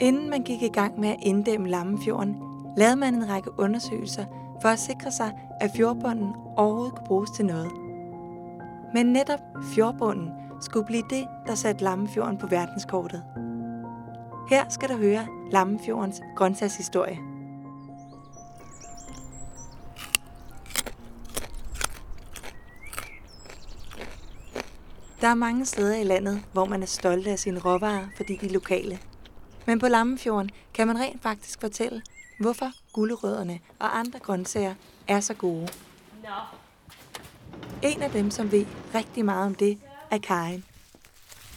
Inden man gik i gang med at inddæmme Lammefjorden, lavede man en række undersøgelser for at sikre sig, at fjordbunden overhovedet kunne bruges til noget. Men netop fjordbunden skulle blive det, der satte Lammefjorden på verdenskortet. Her skal du høre Lammefjordens grøntsagshistorie. Der er mange steder i landet, hvor man er stolt af sine råvarer, fordi de er lokale. Men på Lammefjorden kan man rent faktisk fortælle, hvorfor gulerødderne og andre grøntsager er så gode. No. En af dem, som ved rigtig meget om det, er Karin.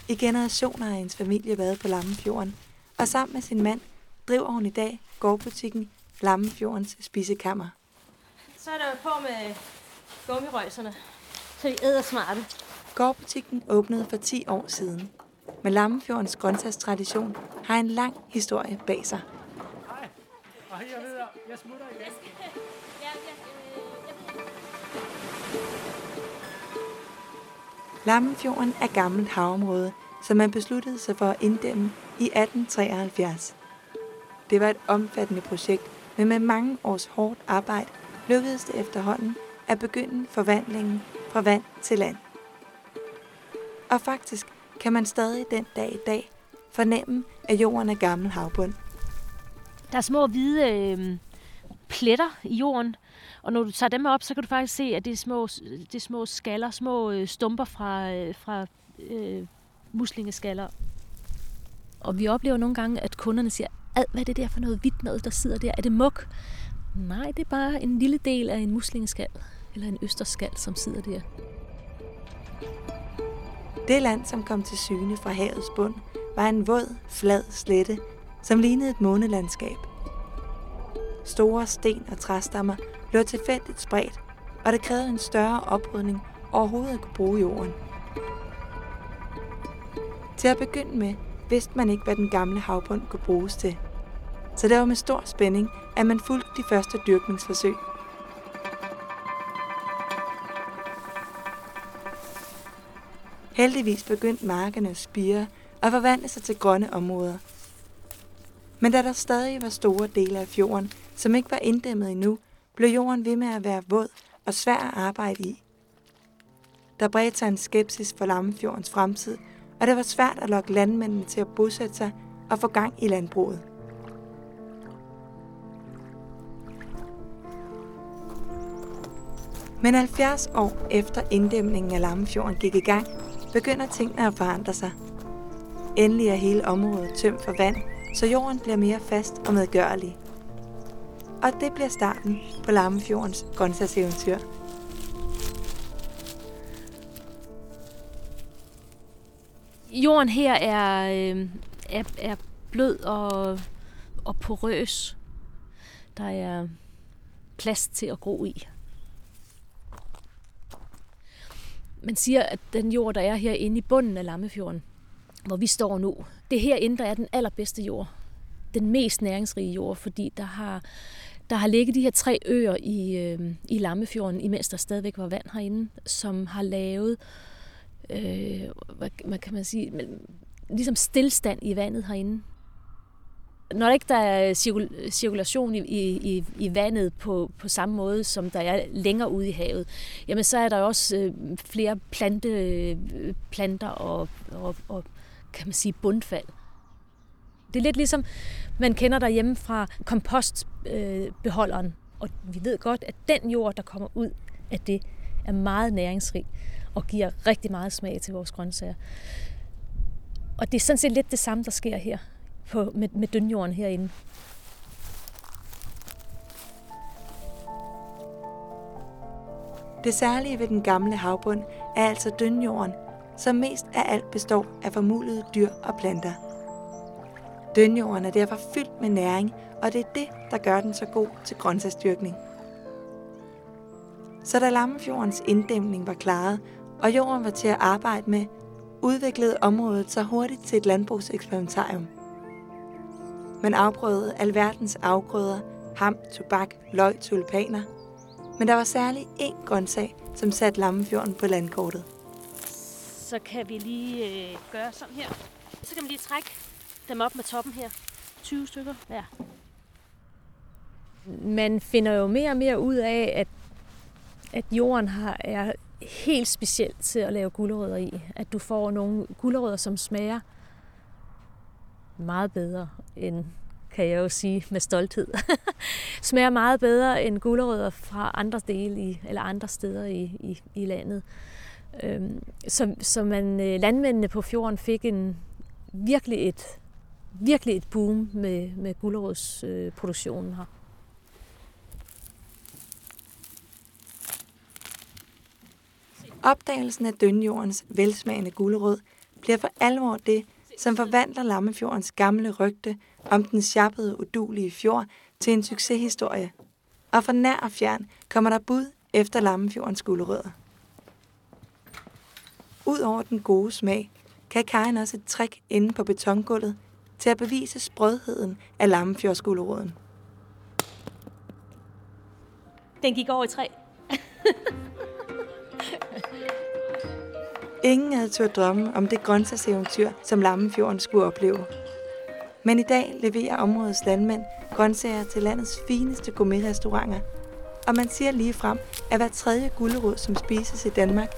I generationer har hendes familie været på Lammefjorden, og sammen med sin mand driver hun i dag gårdbutikken Lammefjordens Spisekammer. Så er der på med gummirøjserne, så de æder smarte. Gårdbutikken åbnede for 10 år siden, men Lammefjordens grøntsagstradition har en lang historie bag sig. Hej, jeg ved, jeg smutter igen. Lammefjorden er gammelt havområde, som man besluttede sig for at inddæmme i 1873. Det var et omfattende projekt, men med mange års hårdt arbejde lykkedes det efterhånden at begynde forvandlingen fra vand til land. Og faktisk kan man stadig den dag i dag fornemme, at jorden er gammel havbund. Der er små hvide øh, pletter i jorden, og når du tager dem op, så kan du faktisk se, at det er små, det er små skaller, små øh, stumper fra, øh, fra øh, muslingeskaller. Og vi oplever nogle gange, at kunderne siger, Ad, hvad er det der for noget hvidt noget, der sidder der? Er det muk? Nej, det er bare en lille del af en muslingeskal, eller en østerskal, som sidder der. Det land, som kom til syne fra havets bund, var en våd, flad slette, som lignede et månelandskab. Store sten og træstammer lå tilfældigt spredt, og det krævede en større oprydning overhovedet at kunne bruge jorden. Til at begynde med vidste man ikke, hvad den gamle havbund kunne bruges til. Så det var med stor spænding, at man fulgte de første dyrkningsforsøg. Heldigvis begyndte markerne at spire og forvandle sig til grønne områder. Men da der stadig var store dele af fjorden, som ikke var inddæmmet endnu, blev jorden ved med at være våd og svær at arbejde i. Der bredte sig en skepsis for Lammefjordens fremtid, og det var svært at lokke landmændene til at bosætte sig og få gang i landbruget. Men 70 år efter inddæmningen af Lammefjorden gik i gang, begynder tingene at forandre sig. Endelig er hele området tømt for vand, så jorden bliver mere fast og medgørlig. Og det bliver starten på Lammefjordens grøntsagseventyr. Jorden her er, øh, er, er blød og, og porøs. Der er plads til at gro i. Man siger, at den jord, der er herinde i bunden af Lammefjorden, hvor vi står nu, det er herinde, der er den allerbedste jord. Den mest næringsrige jord, fordi der har, der har ligget de her tre øer i, øh, i Lammefjorden, imens der stadigvæk var vand herinde, som har lavet, øh, hvad, hvad kan man sige, ligesom stillstand i vandet herinde når ikke der er cirkulation i, i, i vandet på, på samme måde, som der er længere ude i havet, jamen så er der også øh, flere plante, øh, planter og, og, og kan man sige bundfald. Det er lidt ligesom, man kender derhjemme fra kompostbeholderen, øh, og vi ved godt, at den jord, der kommer ud af det, er meget næringsrig og giver rigtig meget smag til vores grøntsager. Og det er sådan set lidt det samme, der sker her på, med, med dønjorden herinde. Det særlige ved den gamle havbund er altså dønjorden, som mest af alt består af formulede dyr og planter. Dønjorden er derfor fyldt med næring, og det er det, der gør den så god til grøntsagsdyrkning. Så da Lammefjordens inddæmning var klaret, og jorden var til at arbejde med, udviklede området sig hurtigt til et landbrugseksperimentarium – man afprøvede alverdens afgrøder, ham, tobak, løg, tulipaner. Men der var særlig én grøntsag, som satte Lammefjorden på landkortet. Så kan vi lige øh, gøre sådan her. Så kan man lige trække dem op med toppen her. 20 stykker. Ja. Man finder jo mere og mere ud af, at, at jorden har, er helt specielt til at lave gulerødder i. At du får nogle gulerødder, som smager meget bedre end, kan jeg jo sige med stolthed, smager meget bedre end gulerødder fra andre dele i, eller andre steder i, i, i landet. Øhm, så, så man, øh, landmændene på fjorden fik en virkelig et, virkelig et boom med, med gulerodsproduktionen her. Opdagelsen af Dønjordens velsmagende gulerød bliver for alvor det, som forvandler Lammefjordens gamle rygte om den sjappede, udulige fjord til en succeshistorie. Og fra nær og fjern kommer der bud efter Lammefjordens gulerødder. Udover den gode smag, kan Karen også et trick inde på betongulvet til at bevise sprødheden af Lammefjordsguleroden. Den gik over i træ. Ingen havde turde drømme om det grøntsagseventyr, som Lammefjorden skulle opleve. Men i dag leverer områdets landmænd grøntsager til landets fineste gourmetrestauranter, og man siger lige frem, at hver tredje gulderod, som spises i Danmark,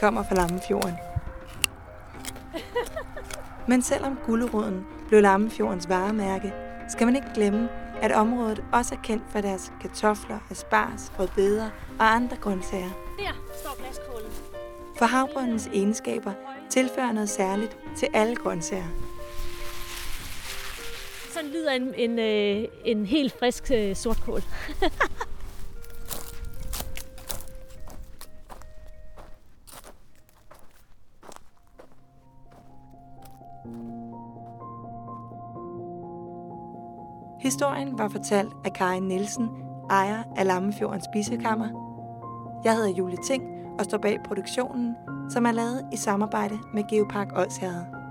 kommer fra Lammefjorden. Men selvom gulderoden blev Lammefjordens varemærke, skal man ikke glemme, at området også er kendt for deres kartofler, asparges, rødbeder og andre grøntsager. Der står glaskålen. For havbrøndens egenskaber tilfører noget særligt til alle grøntsager. Sådan lyder en, en, øh, en helt frisk øh, sortkål. Historien var fortalt af Karin Nielsen, ejer af Lammefjordens Spisekammer. Jeg hedder Julie Ting og står bag produktionen, som er lavet i samarbejde med Geopark Odsherred.